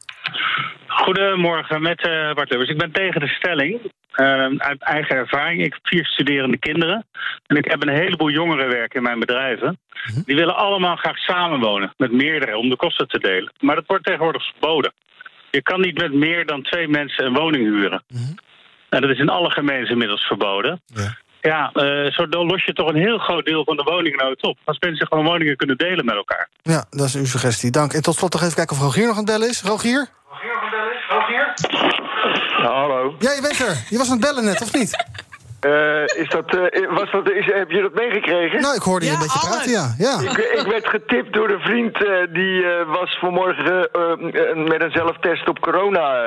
Goedemorgen, met uh, Bart Lubbers. Ik ben tegen de stelling. Uh, uit eigen ervaring. Ik heb vier studerende kinderen. En ik heb een heleboel jongeren werken in mijn bedrijven. -hmm. Die willen allemaal graag samenwonen. Met meerdere, om de kosten te delen. Maar dat wordt tegenwoordig verboden. Je kan niet met meer dan twee mensen een woning huren. Mm -hmm. En dat is in alle gemeentes inmiddels verboden. Ja. Ja, uh, zo los je toch een heel groot deel van de woningnood op. Als mensen gewoon woningen kunnen delen met elkaar.
Ja, dat is uw suggestie. Dank. En tot slot nog even kijken of Rogier nog aan het bellen is. Rogier?
Rogier nog aan het bellen is? Rogier?
Ja, hallo.
Ja, je bent er. Je was aan het bellen net, of niet?
Uh, is dat, uh, was dat, is, heb je dat meegekregen?
Nou, ik hoorde je ja, een beetje praten, ja. ja.
Ik, ik, werd getipt door een vriend uh, die was vanmorgen met een zelftest op corona.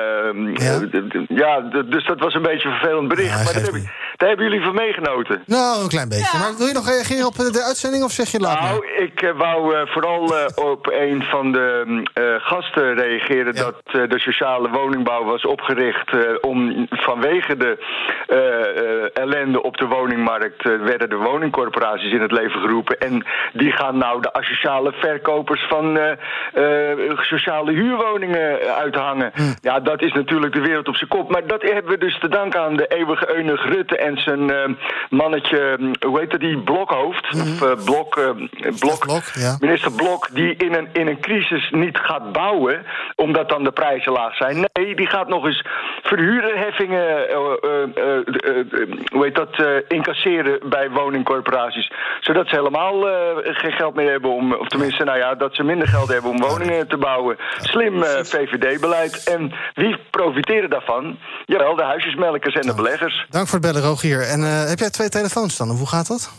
ja. ja, dus dat was een beetje een vervelend bericht. Ja, maar dat, heb ik, daar hebben jullie van meegenoten.
Nou, een klein beetje. Ja. Maar wil je nog reageren op de uitzending of zeg je later?
Nou, ik wou vooral [laughs] op een van de gasten reageren... dat de sociale woningbouw was opgericht om vanwege de ellende op de woningmarkt uh, werden de woningcorporaties in het leven geroepen. En die gaan nou de asociale verkopers van uh, uh, sociale huurwoningen uithangen. Hm. Ja, dat is natuurlijk de wereld op zijn kop. Maar dat hebben we dus te danken aan de eeuwige eunig Rutte en zijn mannetje, hoe heet dat, die Blokhoofd?
Hm.
Of Blok, Blok,
Blok ja.
minister Blok, die in een, in een crisis niet gaat bouwen, omdat dan de prijzen laag zijn. Nee, die gaat nog eens verhuurderheffingen hoe heet dat, uh, incasseren bij woningcorporaties. Zodat ze helemaal uh, geen geld meer hebben om, of tenminste, nou ja, dat ze minder geld hebben om woningen te bouwen. Slim uh, VVD-beleid. En wie profiteren daarvan? Jawel, de huisjesmelkers en de beleggers.
Dank voor het bellen, Rogier. En heb jij twee telefoons dan? Hoe gaat dat?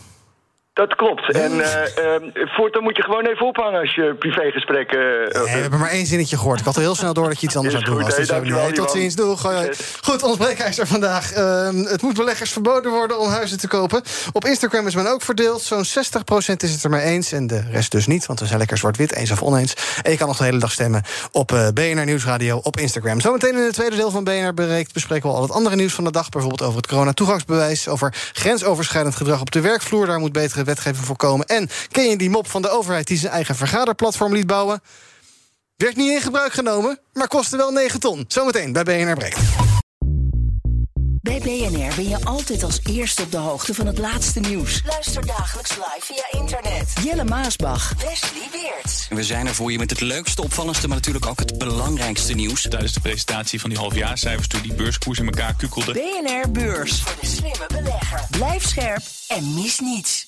Dat klopt. En uh, uh, voortaan moet je gewoon even ophangen als je privégesprekken... Uh,
nee, we hebben maar één zinnetje gehoord. Ik had al heel snel door dat je iets anders aan het doen was. Dus tot ziens, doeg. Yes. Goed, ons breekijzer vandaag. Ehm, het moet beleggers verboden worden om huizen te kopen. Op Instagram is men ook verdeeld. Zo'n 60% is het er mee eens en de rest dus niet. Want we zijn lekker zwart-wit, eens of oneens. En je kan nog de hele dag stemmen op BNR Nieuwsradio op Instagram. Zometeen in het tweede deel van BNR Bereikt bespreken we al het andere nieuws van de dag. Bijvoorbeeld over het corona-toegangsbewijs. Over grensoverschrijdend gedrag op de werkvloer. Daar moet betere wetgeving voorkomen? En ken je die mop van de overheid die zijn eigen vergaderplatform liet bouwen? Werd niet in gebruik genomen, maar kostte wel 9 ton. Zometeen bij BNR Breekt.
Bij BNR ben je altijd als eerste op de hoogte van het laatste nieuws. Luister dagelijks live via internet. Jelle Maasbach. Wesley Weerts.
We zijn er voor je met het leukste, opvallendste, maar natuurlijk ook het belangrijkste nieuws.
Tijdens de presentatie van die halfjaarcijfers toen die beurskoers in elkaar kukkelde.
BNR Beurs. Voor de slimme belegger. Blijf scherp en mis niets.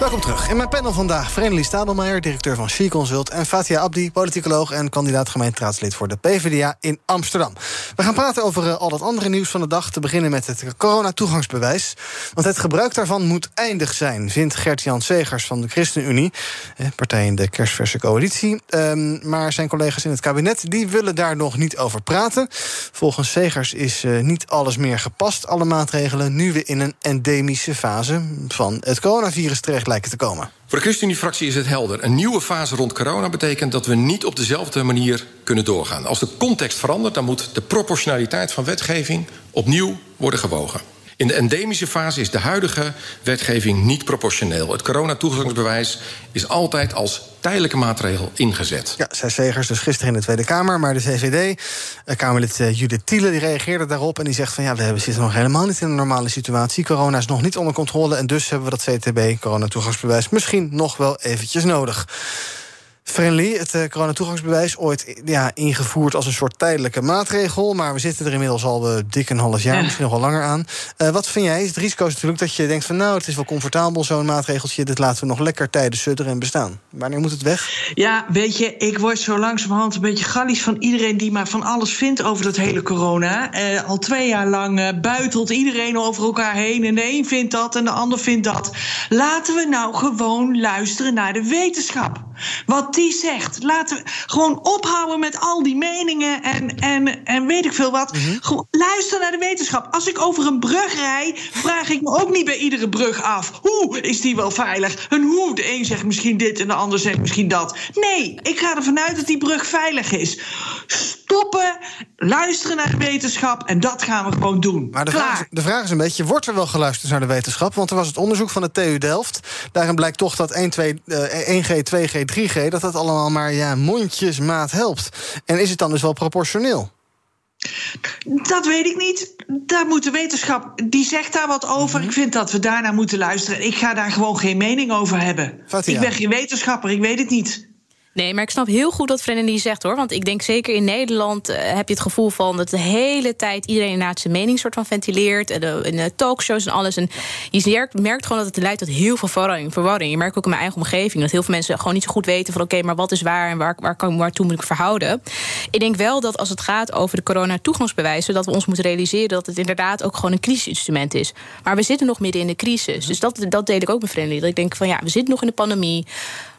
Welkom terug. In mijn panel vandaag Vrenelie Stadelmeijer, directeur van She Consult... en Fatia Abdi, politicoloog en kandidaat gemeenteraadslid... voor de PvdA in Amsterdam. We gaan praten over uh, al dat andere nieuws van de dag... te beginnen met het coronatoegangsbewijs. Want het gebruik daarvan moet eindig zijn... vindt Gert-Jan Segers van de ChristenUnie... Eh, partij in de kerstverse coalitie. Um, maar zijn collega's in het kabinet die willen daar nog niet over praten. Volgens Segers is uh, niet alles meer gepast, alle maatregelen... nu we in een endemische fase van het coronavirus terecht komen.
Voor de ChristenUnie-fractie is het helder. Een nieuwe fase rond corona betekent dat we niet op dezelfde manier kunnen doorgaan. Als de context verandert, dan moet de proportionaliteit van wetgeving opnieuw worden gewogen. In de endemische fase is de huidige wetgeving niet proportioneel. Het coronatoegangsbewijs is altijd als tijdelijke maatregel ingezet.
Ja, zei dus gisteren in de Tweede Kamer. Maar de VVD, eh, Kamerlid uh, Judith Thiele, die reageerde daarop... en die zegt van ja, we zitten nog helemaal niet in een normale situatie. Corona is nog niet onder controle... en dus hebben we dat CTB, coronatoegangsbewijs... misschien nog wel eventjes nodig. Friendly, het uh, coronatoegangsbewijs, ooit ja, ingevoerd als een soort tijdelijke maatregel. Maar we zitten er inmiddels al uh, dik een half jaar, ja. misschien nog wel langer aan. Uh, wat vind jij? Het risico is natuurlijk dat je denkt van nou, het is wel comfortabel, zo'n maatregeltje. Dit laten we nog lekker tijden sudderen en bestaan. Wanneer moet het weg?
Ja, weet je, ik word zo langzamerhand een beetje gallisch van iedereen die maar van alles vindt over dat hele corona. al twee jaar lang buitelt iedereen over elkaar heen. En de een vindt dat en de ander vindt dat. Laten we nou gewoon luisteren naar de wetenschap. Wat die zegt. Laten we gewoon ophouden met al die meningen en, en, en weet ik veel wat. Mm -hmm. Gewoon luister naar de wetenschap. Als ik over een brug rij, vraag ik me ook niet bij iedere brug af. Hoe is die wel veilig? En hoe? De een zegt misschien dit en de ander zegt misschien dat. Nee, ik ga ervan uit dat die brug veilig is. Stoppen, luisteren naar de wetenschap en dat gaan we gewoon doen.
Maar de,
Klaar.
vraag, de vraag is een beetje, wordt er wel geluisterd naar de wetenschap? Want er was het onderzoek van de TU Delft. Daarin blijkt toch dat 1, 2, uh, 1G, 2G, 3G... dat dat allemaal maar ja, mondjesmaat helpt. En is het dan dus wel proportioneel?
Dat weet ik niet. Daar moet de wetenschap, die zegt daar wat over. Mm -hmm. Ik vind dat we daarnaar moeten luisteren. Ik ga daar gewoon geen mening over hebben.
Fatia.
Ik ben geen wetenschapper, ik weet het niet.
Nee, maar ik snap heel goed wat Frenny zegt hoor. Want ik denk zeker in Nederland uh, heb je het gevoel van dat de hele tijd iedereen inderdaad zijn mening soort van ventileert. En de, in de talkshows en alles. En je merkt, merkt gewoon dat het leidt tot heel veel verwarring. verwarring. Je merkt ook in mijn eigen omgeving dat heel veel mensen gewoon niet zo goed weten van oké, okay, maar wat is waar en waar, waar kan, waartoe moet ik verhouden. Ik denk wel dat als het gaat over de corona-toegangsbewijzen, dat we ons moeten realiseren dat het inderdaad ook gewoon een crisisinstrument is. Maar we zitten nog midden in de crisis. Dus dat, dat deel ik ook met Frenny. Dat ik denk van ja, we zitten nog in de pandemie.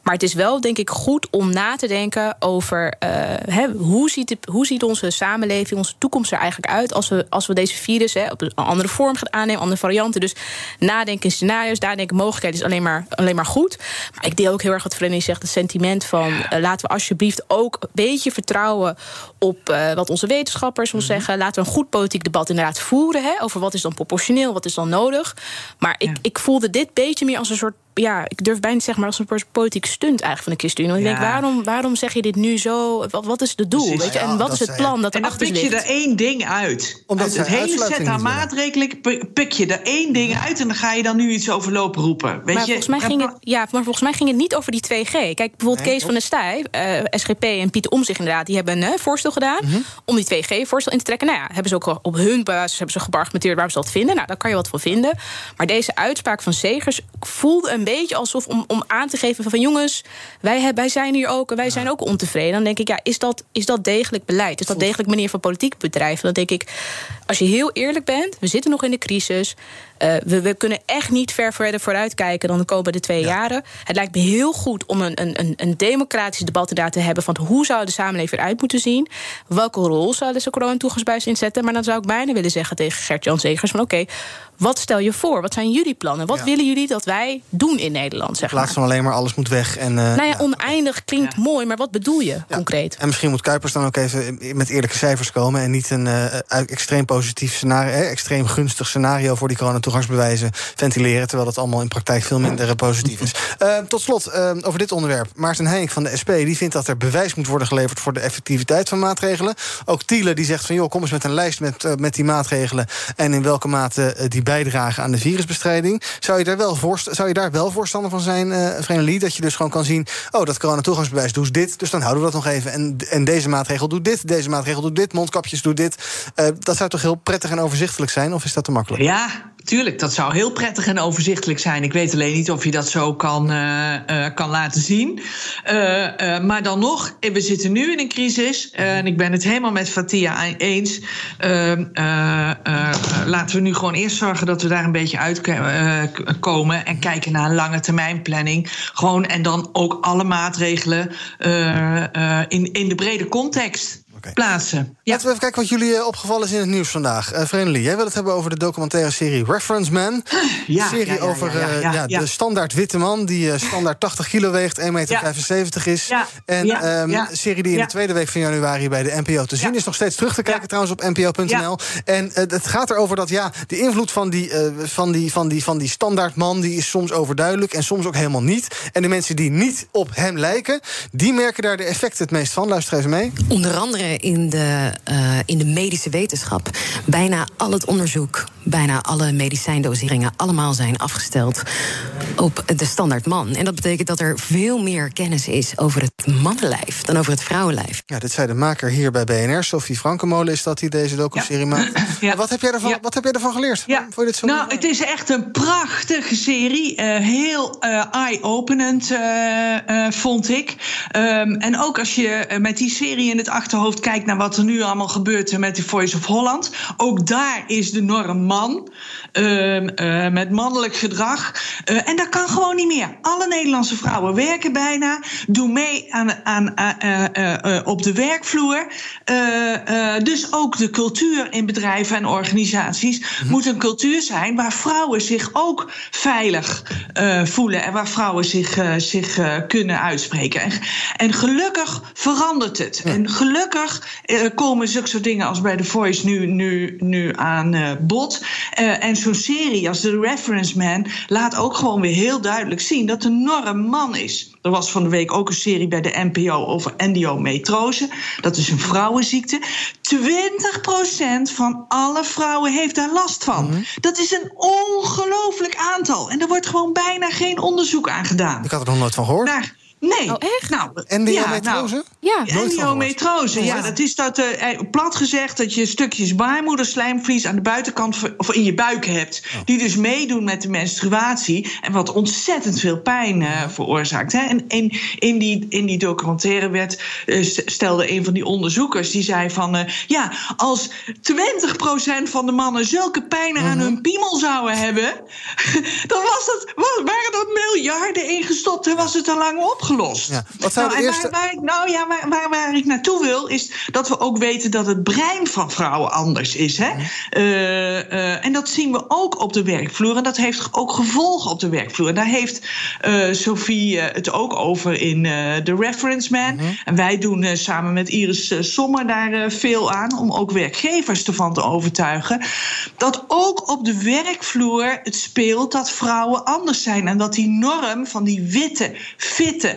Maar het is wel, denk ik, goed om na te denken over uh, hè, hoe, ziet de, hoe ziet onze samenleving, onze toekomst er eigenlijk uit als we, als we deze virus hè, op een andere vorm gaan aannemen, andere varianten. Dus nadenken in scenario's, nadenken mogelijkheden is alleen maar, alleen maar goed. Maar ik deel ook heel erg wat Frenny zegt, het sentiment van uh, laten we alsjeblieft ook een beetje vertrouwen op uh, wat onze wetenschappers ons mm -hmm. zeggen. Laten we een goed politiek debat inderdaad voeren hè, over wat is dan proportioneel, wat is dan nodig. Maar ik, ja. ik voelde dit beetje meer als een soort ja, ik durf bijna te zeggen, maar als een politiek stunt eigenlijk van de ChristenUnie. Want ja. ik denk, waarom, waarom zeg je dit nu zo? Wat, wat is het doel? Weet je? En wat is het plan dat
En dan pik je er één ding uit.
Omdat
uit het hele set aan maatregelen pik je er één ding uit... en dan ga je dan nu iets over lopen roepen. Weet
maar,
je?
Volgens mij ging het, ja, maar volgens mij ging het niet over die 2G. Kijk, bijvoorbeeld nee, Kees van der Staaij, uh, SGP en Pieter Omzicht inderdaad... die hebben een uh, voorstel gedaan mm -hmm. om die 2G-voorstel in te trekken. Nou ja, hebben ze ook op hun basis hebben ze gebargumenteerd... waar ze dat vinden. Nou, daar kan je wat van vinden. Maar deze uitspraak van Segers voelde een beetje alsof... om om aan te geven van jongens, wij, wij zijn hier ook, wij zijn ook ontevreden. Dan denk ik, ja, is dat, is dat degelijk beleid? Is dat degelijk manier van politiek bedrijven? Dan denk ik, als je heel eerlijk bent, we zitten nog in de crisis. Uh, we, we, kunnen echt niet ver verder vooruitkijken dan de komende twee ja. jaren. Het lijkt me heel goed om een, een, een democratisch debat daar te hebben van hoe zou de samenleving eruit moeten zien. Welke rol zouden ze corona-toegangsbuis inzetten? Maar dan zou ik bijna willen zeggen tegen Gert-Jan Zegers van oké, okay, wat stel je voor? Wat zijn jullie plannen? Wat ja. willen jullie dat wij doen in Nederland, zeg
In plaats
maar.
van alleen maar alles moet weg. En, eh,
Nou ja, oneindig klinkt mooi, maar wat bedoel je concreet?
En misschien moet Kuipers dan ook even met eerlijke cijfers komen... en niet een eh, extreem positief scenario, eh, extreem gunstig scenario... voor die coronatoegangsbewijzen ventileren... terwijl dat allemaal in praktijk veel minder positief is. [laughs] Tot slot, over dit onderwerp. Maarten Heink van de SP die vindt dat er bewijs moet worden geleverd... voor de effectiviteit van maatregelen. Ook Thiele die zegt van, joh, kom eens met een lijst met, met die maatregelen... en in welke mate die bijdragen aan de virusbestrijding. Zou je daar wel, voorst- zou je daar wel voorstander van zijn, eh Vreemdelie? Dat je dus gewoon kan zien... oh, dat coronatoegangsbewijs doet dit, dus dan houden we dat nog even. En, en deze maatregel doet dit, deze maatregel doet dit... mondkapjes doet dit. Eh, dat zou toch heel prettig en overzichtelijk zijn? Of is dat te makkelijk?
Ja, tuurlijk. Dat zou heel prettig en overzichtelijk zijn. Ik weet alleen niet of je dat zo kan, eh, eh, kan laten zien. Eh, maar dan nog, we zitten nu in een crisis. en ik ben het helemaal met Fatia eens. Eh, eh, eh, laten we nu gewoon eerst zorgen dat we daar een beetje uitkomen. en kijken naar een lange termijn planning. Gewoon en dan ook alle maatregelen in, in de brede context plaatsen.
Laten we even kijken wat jullie eh, opgevallen is in het nieuws vandaag. Uh, Vreemdelie, jij wil het hebben over de documentaire serie Reference Man.
Ja,
een serie
ja, ja,
over
ja, ja,
eh,
ja,
ja,
ja.
de standaard witte man... die eh, standaard 80 kilo weegt, 1,75 meter is.
Ja,
En
ja,
ehm,
ja.
een serie die in
Ja.
de tweede week van januari... bij de NPO te zien is. Nog steeds terug te kijken trouwens op npo.nl. En het gaat erover dat ja, de invloed van die, eh, van, die, van, die, van die standaard man... die is soms overduidelijk en soms ook helemaal niet. En de mensen die niet op hem lijken... die merken daar de effecten het meest van. Luister even mee.
Onder andere in de, eh, in de medische wetenschap. Bijna al het onderzoek, bijna alle medicijndoseringen, allemaal zijn afgesteld op de standaard man. En dat betekent dat er veel meer kennis is over het mannenlijf dan over het vrouwenlijf.
Ja, dit zei de maker hier bij BNR. Sophie Frankenmolen is dat die deze docu-serie maakt. [clears throat] En Wat, heb jij ervan, wat heb jij ervan geleerd?
Ja.
Vond je dit zo
Nou, het is echt een prachtige serie. eh, heel eh, eye-openend, eh, eh, vond ik. Ehm, en ook als je met die serie in het achterhoofd kijkt naar wat er nu allemaal gebeurt met de Voice of Holland. Ook daar is de norm man. ehm, eh, met mannelijk gedrag. Eh, en dat kan gewoon niet meer. Alle Nederlandse vrouwen werken bijna. Doen mee aan, aan, eh, op de werkvloer. Dus ook de cultuur in bedrijven en organisaties moet een cultuur zijn waar vrouwen zich ook veilig voelen en waar vrouwen zich, zich kunnen uitspreken. En, en gelukkig verandert het. En gelukkig eh, komen zulke soort dingen als bij The Voice nu, nu, nu aan eh, bod. Eh, en zo'n serie als The Reference Man laat ook gewoon weer heel duidelijk zien dat de norm man is. Er was van de week ook een serie bij de NPO over endometrose. Dat is een vrouwenziekte. 20% van alle vrouwen heeft daar last van. Dat is een ongelooflijk aantal. En er wordt gewoon bijna geen onderzoek aan gedaan.
Ik had er nog nooit van gehoord.
Daar, nee.
Oh, echt?
Nou,
Endometrose?
Ja,
Ja.
nou, endometrose, ja, dat is dat, eh, plat gezegd, dat je stukjes baarmoederslijmvlies aan de buitenkant of in je buik hebt, die dus meedoen met de menstruatie en wat ontzettend veel pijn eh, veroorzaakt. Hè. En in, in, die, in die documentaire werd, eh, st- stelde een van die onderzoekers, die zei van, eh, ja, als 20% van de mannen zulke pijn aan hun piemel zouden hebben, [laughs] dan was dat, wa- waren dat miljarden ingestopt en was het al lang opgelost.
Ja. Wat zou
Nou,
eerste...
waar, waar ik, nou ja, waar, waar, waar ik naartoe wil, is dat we ook weten dat het brein van vrouwen anders is. Hè? Eh, eh, en dat zien we ook op de werkvloer. En dat heeft ook gevolgen op de werkvloer. En daar heeft eh, Sophie het ook over in eh The Reference Man. En wij doen eh, samen met Iris Sommer daar eh, veel aan om ook werkgevers ervan te overtuigen. Dat ook op de werkvloer het speelt dat vrouwen anders zijn. En dat die norm van die witte, fitte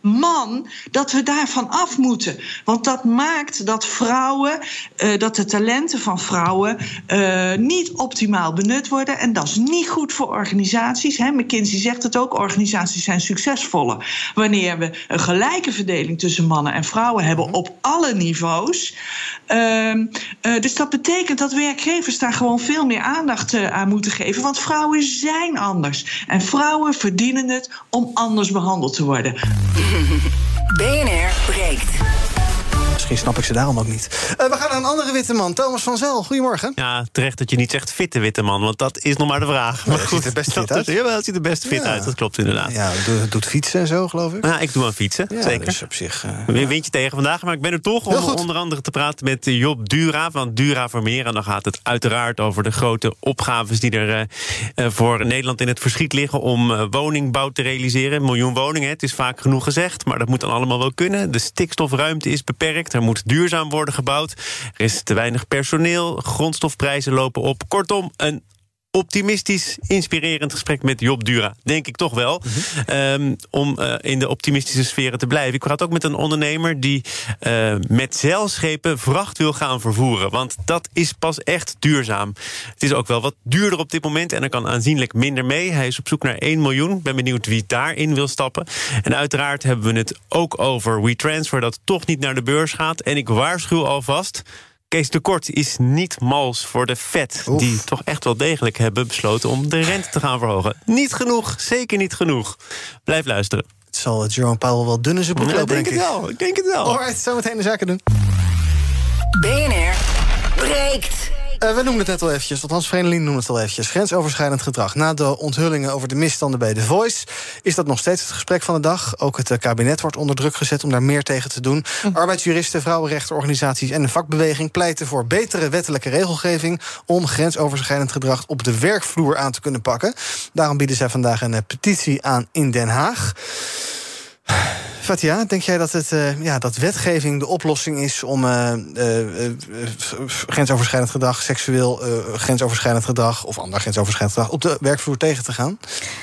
man, dat we daarvan af moeten. Want dat maakt dat vrouwen, eh, dat de talenten van vrouwen eh, niet optimaal benut worden. En dat is niet goed voor organisaties. Hè. McKinsey zegt het ook: organisaties zijn succesvoller wanneer we een gelijke verdeling tussen mannen en vrouwen hebben op alle niveaus. Ehm, eh, dus dat betekent dat werkgevers daar gewoon veel meer aandacht aan moeten geven. Want vrouwen zijn anders. En vrouwen verdienen het om anders behandeld te worden. [laughs]
BNR breekt.
Misschien snap ik ze daarom ook niet. Uh, we gaan naar een andere witte man, Thomas van Zel. Goedemorgen.
Ja, terecht dat je niet zegt fitte witte man, want dat is nog maar de vraag.
Maar goed, ziet er best fit uit.
Ja, het ziet er best fit uit, dat klopt inderdaad.
Ja, doet, doet fietsen en zo, geloof ik.
Ja, ik doe aan fietsen,
ja,
zeker.
Dus op zich... Uh,
Weer windje tegen vandaag, maar ik ben er toch om onder andere te praten met Job Dura van Dura Vermeer. En dan gaat het uiteraard over de grote opgaves die er uh, voor Nederland in het verschiet liggen om woningbouw te realiseren. Een miljoen woningen, het is vaak genoeg gezegd, maar dat moet dan allemaal wel kunnen. De stikstofruimte is beperkt, er moet duurzaam worden gebouwd. Er is te weinig personeel, grondstofprijzen lopen op. Kortom, een optimistisch, inspirerend gesprek met Job Dura. Denk ik toch wel. um, om uh, in de optimistische sferen te blijven. Ik praat ook met een ondernemer die uh, met zeilschepen vracht wil gaan vervoeren. Want dat is pas echt duurzaam. Het is ook wel wat duurder op dit moment en er kan aanzienlijk minder mee. Hij is op zoek naar 1 miljoen. Ben benieuwd wie daarin wil stappen. En uiteraard hebben we het ook over WeTransfer... dat toch niet naar de beurs gaat. En ik waarschuw alvast... Kees de Kort is niet mals voor de vet. Oef. Die toch echt wel degelijk hebben besloten om de rente te gaan verhogen. Niet genoeg, zeker niet genoeg. Blijf luisteren.
Het zal Jerome Powell wel dun in zijn boek
ja,
lopen,
denk, denk ik. wel. Ik denk het wel.
Alright, zometeen de zaken doen.
BNR breekt.
Uh, we noemen het net al eventjes, althans Vreemdeling noemde het al eventjes. Grensoverschrijdend gedrag. Na de onthullingen over de misstanden bij The Voice... is dat nog steeds het gesprek van de dag. Ook het uh, kabinet wordt onder druk gezet om daar meer tegen te doen. Hm. Arbeidsjuristen, vrouwenrechtenorganisaties en de vakbeweging... pleiten voor betere wettelijke regelgeving... om grensoverschrijdend gedrag op de werkvloer aan te kunnen pakken. Daarom bieden zij vandaag een uh, petitie aan in Den Haag. Fatia, denk jij dat, het, uh, ja, dat wetgeving de oplossing is om uh, uh, grensoverschrijdend gedrag, seksueel grensoverschrijdend gedrag of ander grensoverschrijdend gedrag op de werkvloer tegen te gaan?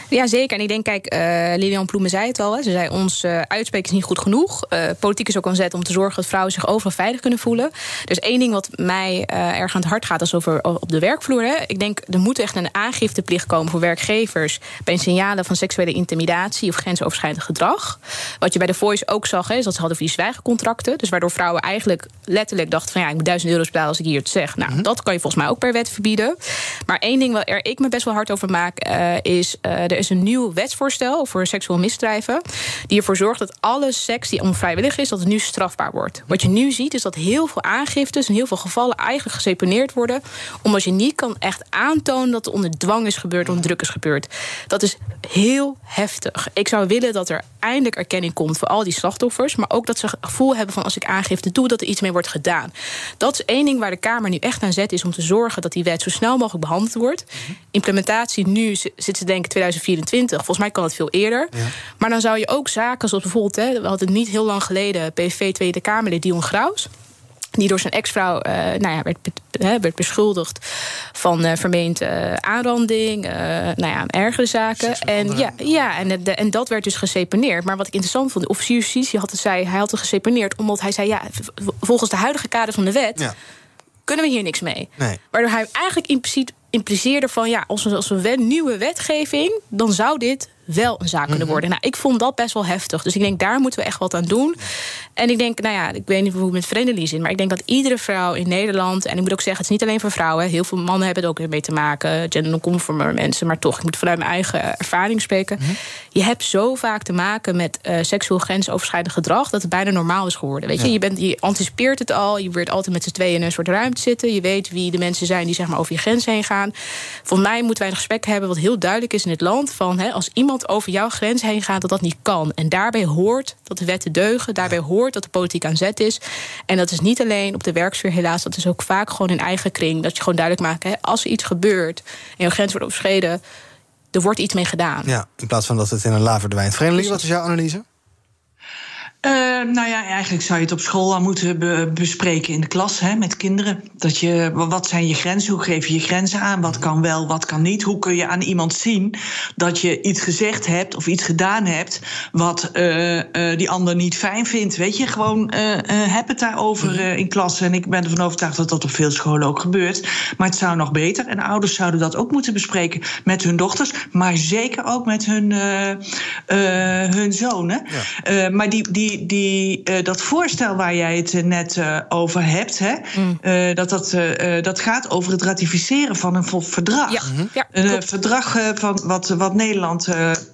Ja, zeker. En ik denk, kijk, Lilian Ploemen zei het al. Hè. Ze zei: ons uitspreken is niet goed genoeg. politiek is ook een zet om te zorgen dat vrouwen zich overal veilig kunnen voelen. Dus één ding wat mij erg aan het hart gaat, is over op de werkvloer. Hè. Ik denk, er moet echt een aangifteplicht komen voor werkgevers bij signalen van seksuele intimidatie of grensoverschrijdend gedrag. Wat je bij de Voice ook zag, is dat ze hadden die zwijgencontracten. Dus waardoor vrouwen eigenlijk letterlijk dachten van ja, ik moet duizend euro's betalen als ik hier het zeg. Nou, mm -hmm. dat kan je volgens mij ook per wet verbieden. Maar één ding waar ik me best wel hard over maak, uh, is uh, er is een nieuw wetsvoorstel voor seksueel misdrijven. Die ervoor zorgt dat alle seks die onvrijwillig is, dat het nu strafbaar wordt. Wat je nu ziet, is dat heel veel aangiftes en heel veel gevallen eigenlijk geseponeerd worden. Omdat je niet kan echt aantonen dat er onder dwang is gebeurd, onder druk is gebeurd. Dat is heel heftig. Ik zou willen dat er eindelijk erkenning komt voor al die slachtoffers. Maar ook dat ze het gevoel hebben van als ik aangifte doe, dat er iets mee wordt gedaan. Dat is één ding waar de Kamer nu echt aan zet, is om te zorgen dat die wet zo snel mogelijk behandeld wordt. Implementatie nu zit ze denken 2024. Volgens mij kan het veel eerder. Ja. Maar dan zou je ook zaken zoals bijvoorbeeld, hè, we hadden het niet heel lang geleden, PV Tweede Kamerlid Dion Graus die door zijn ex-vrouw uh, nou ja, werd, he, werd beschuldigd van uh, vermeend uh, aanranding, nou ja, ergere zaken. En, ja, ja en, de, en dat werd dus geseponeerd. Maar wat ik interessant vond, de officier justitie had het, zei, hij had het geseponeerd omdat hij zei, ja, volgens de huidige kader van de wet ja. kunnen we hier niks mee.
Nee.
Waardoor hij eigenlijk impliciet impliceerde van ja, als we, als we wet, nieuwe wetgeving, dan zou dit wel een zaak kunnen worden. Nou, ik vond dat best wel heftig. Dus ik denk, daar moeten we echt wat aan doen. En ik denk, nou ja, ik weet niet hoe het met Vreemdeling zit... maar ik denk dat iedere vrouw in Nederland... en ik moet ook zeggen, het is niet alleen voor vrouwen... heel veel mannen hebben het ook mee te maken... gender mensen, maar toch, ik moet vanuit mijn eigen ervaring spreken... Mm -hmm. je hebt zo vaak te maken met uh, seksueel grensoverschrijdend gedrag... dat het bijna normaal is geworden. Weet je, ja. je, bent, je anticipeert het al, je wordt altijd met z'n tweeën in een soort ruimte zitten... je weet wie de mensen zijn die zeg maar, over je grens heen gaan. Volgens mij moeten wij een gesprek hebben wat heel duidelijk is in het land... van hè, als iemand over jouw grens heen gaat, dat dat niet kan. En daarbij hoort dat de wetten deugen, daarbij hoort dat de politiek aan zet is. En dat is niet alleen op de werksfeer, helaas, dat is ook vaak gewoon in eigen kring. Dat je gewoon duidelijk maakt, hè, als er iets gebeurt en jouw grens wordt overschreden, er wordt iets mee gedaan.
Ja, in plaats van dat het in een la verdwijnt. Vreemdeling, wat is jouw analyse?
Uh, nou ja, eigenlijk zou je het op school al moeten be bespreken in de klas hè, met kinderen. Dat je, wat zijn je grenzen? Hoe geef je je grenzen aan? Wat kan wel, wat kan niet? Hoe kun je aan iemand zien dat je iets gezegd hebt of iets gedaan hebt wat uh, uh, die ander niet fijn vindt? Weet je, gewoon heb het daarover in klas. En ik ben ervan overtuigd dat dat op veel scholen ook gebeurt. Maar het zou nog beter. En ouders zouden dat ook moeten bespreken met hun dochters, maar zeker ook met hun, hun zonen. Ja. maar die, die die, die, eh, dat voorstel waar jij het eh, net eh, over hebt, hè,
Mm.
eh, dat, dat, dat gaat over het ratificeren van een verdrag.
Ja,
een
klopt.
verdrag eh, van wat, wat Nederland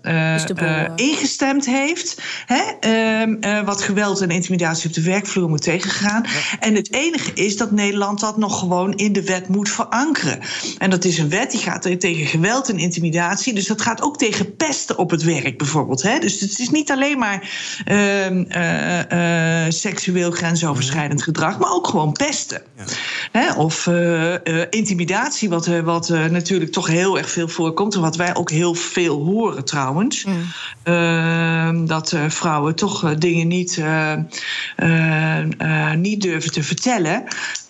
Dus boel,
ingestemd heeft. Hè, ehm, eh, wat geweld en intimidatie op de werkvloer moet tegengaan. En het enige is dat Nederland dat nog gewoon in de wet moet verankeren. En dat is een wet die gaat er tegen geweld en intimidatie. Dus dat gaat ook tegen pesten op het werk bijvoorbeeld. Hè? Dus het is niet alleen maar ehm, eh, eh, seksueel grensoverschrijdend gedrag, maar ook gewoon pesten. Hè? Of eh, eh, intimidatie, wat, wat eh, natuurlijk toch heel erg veel voorkomt. En wat wij ook heel veel horen trouwens. Ehm, dat eh, vrouwen toch dingen niet, eh, eh, eh, niet durven te vertellen.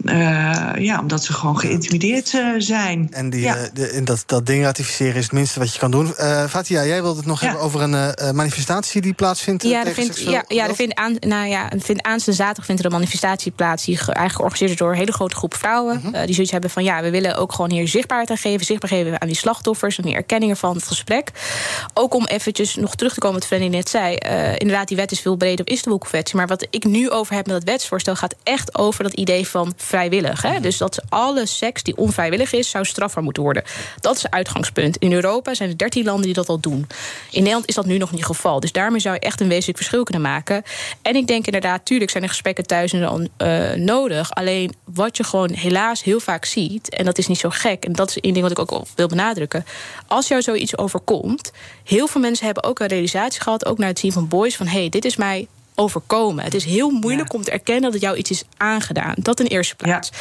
Eh, ja, omdat ze gewoon geïntimideerd eh, zijn.
En, die,
ja.
de, en dat, dat ding ratificeren is het minste wat je kan doen. Eh Fatia, jij wilde het nog hebben over een manifestatie die plaatsvindt.
Ja,
tegen
vindt, ja, ja, er vindt aan, nou ja, vindt aanstaande zaterdag vindt er een manifestatie plaats... die ge- eigenlijk georganiseerd is door een hele grote groep vrouwen...
Mhm.
eh, die zoiets hebben van, ja, we willen ook gewoon hier zichtbaarheid aan geven... zichtbaar geven aan die slachtoffers en die erkenning ervan, het gesprek. Ook om eventjes nog terug te komen wat Frenny net zei. eh, inderdaad, die wet is veel breder op Istanbul-conventie... maar wat ik nu over heb met dat wetsvoorstel... gaat echt over dat idee van vrijwillig. Hè? Dus dat alle seks die onvrijwillig is, zou strafbaar moeten worden. Dat is het uitgangspunt. In Europa zijn er 13 landen die dat al doen. In Nederland is dat nu nog niet het geval. Dus daarmee zou je echt een wezenlijk verschil kunnen maken. En ik denk inderdaad, tuurlijk zijn er gesprekken thuis dan eh, nodig. Alleen wat je gewoon helaas heel vaak ziet, en dat is niet zo gek, en dat is één ding wat ik ook wil benadrukken. Als jou zoiets overkomt, heel veel mensen hebben ook een realisatie gehad, ook naar het zien van boys, van hé, hey, dit is mij overkomen. Het is heel moeilijk om te erkennen dat het jou iets is aangedaan. Dat in eerste plaats.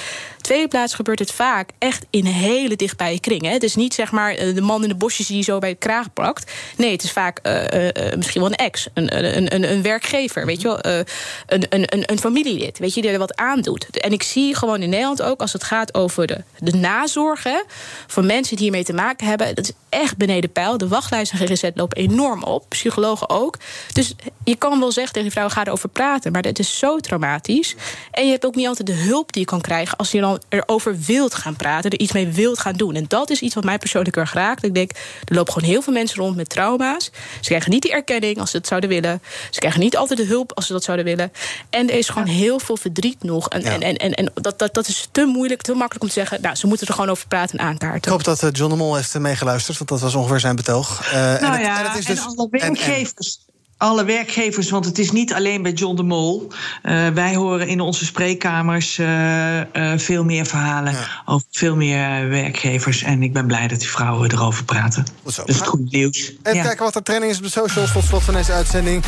Tweede plaats gebeurt het vaak echt in hele dichtbije kringen. Het is niet zeg maar eh, de man in de bosjes die je zo bij de kraag plakt. Nee, het is vaak eh, eh, misschien wel een ex, een, een, een, een werkgever, weet je wel, een, een, een, een familielid, weet je, die er wat aandoet. En ik zie gewoon in Nederland ook als het gaat over de, de nazorg hè, van mensen die hiermee te maken hebben, dat is echt beneden peil. De wachtlijsten en GGZ lopen enorm op, psychologen ook. Dus je kan wel zeggen tegen die vrouw, ga erover praten, maar het is zo traumatisch. En je hebt ook niet altijd de hulp die je kan krijgen als je dan erover wilt gaan praten, er iets mee wilt gaan doen. En dat is iets wat mij persoonlijk erg raakt. Ik denk, er lopen gewoon heel veel mensen rond met trauma's. Ze krijgen niet die erkenning als ze het zouden willen. Ze krijgen niet altijd de hulp als ze dat zouden willen. En er is gewoon heel veel verdriet nog. En, en, en, en, en dat, dat, dat is te moeilijk, te makkelijk om te zeggen. Nou, ze moeten er gewoon over praten en aankaarten.
Ik hoop dat eh, John de Mol heeft meegeluisterd, want dat was ongeveer zijn betoog. Eh,
Nou
en het,
ja,
en het is dus, en- en-.
Alle werkgevers, want het is niet alleen bij John de Mol. Uh, wij horen in onze spreekkamers uh, uh, veel meer verhalen ja. over veel meer werkgevers. En ik ben blij dat die vrouwen erover praten. Dat is het goede nieuws.
En ja. kijken wat er trending is op de socials tot slot van deze uitzending.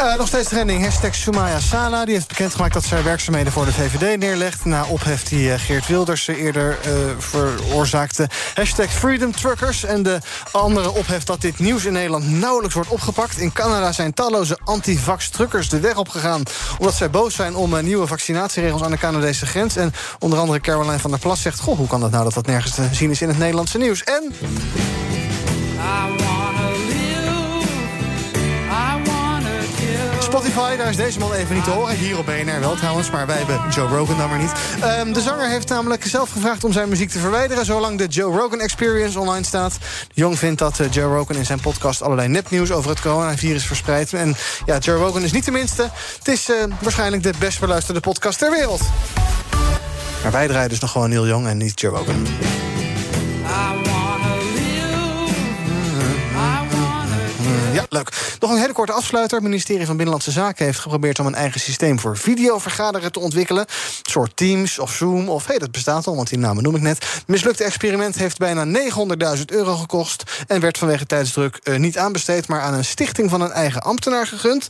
Uh, nog steeds trending. Hashtag Sumaya Sala. Die heeft bekendgemaakt dat haar werkzaamheden voor de VVD neerlegt. Na ophef die uh, Geert Wilders eerder uh, veroorzaakte. Hashtag Freedom Truckers. En de andere ophef dat dit nieuws in Nederland nauwelijks wordt opgepakt. In Canada zijn talloze antivax-truckers de weg opgegaan. Omdat zij boos zijn om nieuwe vaccinatieregels aan de Canadese grens. En onder andere Caroline van der Plas zegt... Goh, hoe kan dat nou dat dat nergens te zien is in het Nederlandse nieuws? En... Spotify, daar is deze man even niet te horen. Hier op BNR wel trouwens, maar wij hebben Joe Rogan dan maar niet. Um, de zanger heeft namelijk zelf gevraagd om zijn muziek te verwijderen... zolang de Joe Rogan Experience online staat. Jong vindt dat uh, Joe Rogan in zijn podcast allerlei nepnieuws... over het coronavirus verspreidt. En ja, Joe Rogan is niet de minste. Het is uh, waarschijnlijk de best beluisterde podcast ter wereld. Maar wij draaien dus nog gewoon Neil Young en niet Joe Rogan. Leuk. Nog een hele korte afsluiter. Het ministerie van Binnenlandse Zaken heeft geprobeerd om een eigen systeem voor videovergaderen te ontwikkelen. Een soort Teams of Zoom of hé, hey, dat bestaat al, want die namen noem ik net. Het mislukte experiment heeft bijna 900.000 euro gekost en werd vanwege tijdsdruk uh, niet aanbesteed, maar aan een stichting van een eigen ambtenaar gegund.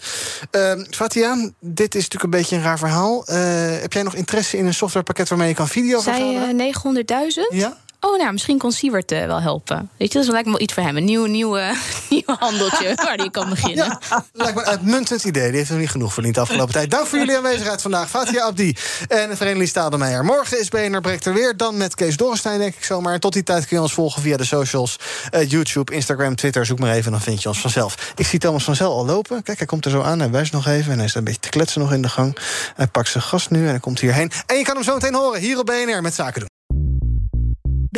Uh, Fatia, dit is natuurlijk een beetje een raar verhaal. Uh, heb jij nog interesse in een softwarepakket waarmee je kan video vergaderen?
Zij 900.000?
Ja.
Oh, nou, misschien kon Siewert uh, wel helpen. Weet je, dat lijkt me wel iets voor hem. Een nieuw, nieuw, uh, [laughs] nieuw handeltje [laughs] waar hij kan beginnen.
Ja, lijkt me een uitmuntend idee. Die heeft hem niet genoeg verdiend de afgelopen tijd. Dank voor jullie aanwezigheid vandaag. Fatia Abdi en Vereniging Stademeijer. Morgen is BNR Breekt er weer. Dan met Kees Dorrestein, denk ik zomaar. Tot die tijd kun je ons volgen via de socials. Uh, YouTube, Instagram, Twitter. Zoek maar even, dan vind je ons vanzelf. Ik zie Thomas van Zel al lopen. Kijk, hij komt er zo aan. Hij wijst nog even. En hij staat een beetje te kletsen nog in de gang. Hij pakt zijn gast nu en hij komt hierheen. En je kan hem zo meteen horen hier op BNR met Zaken doen.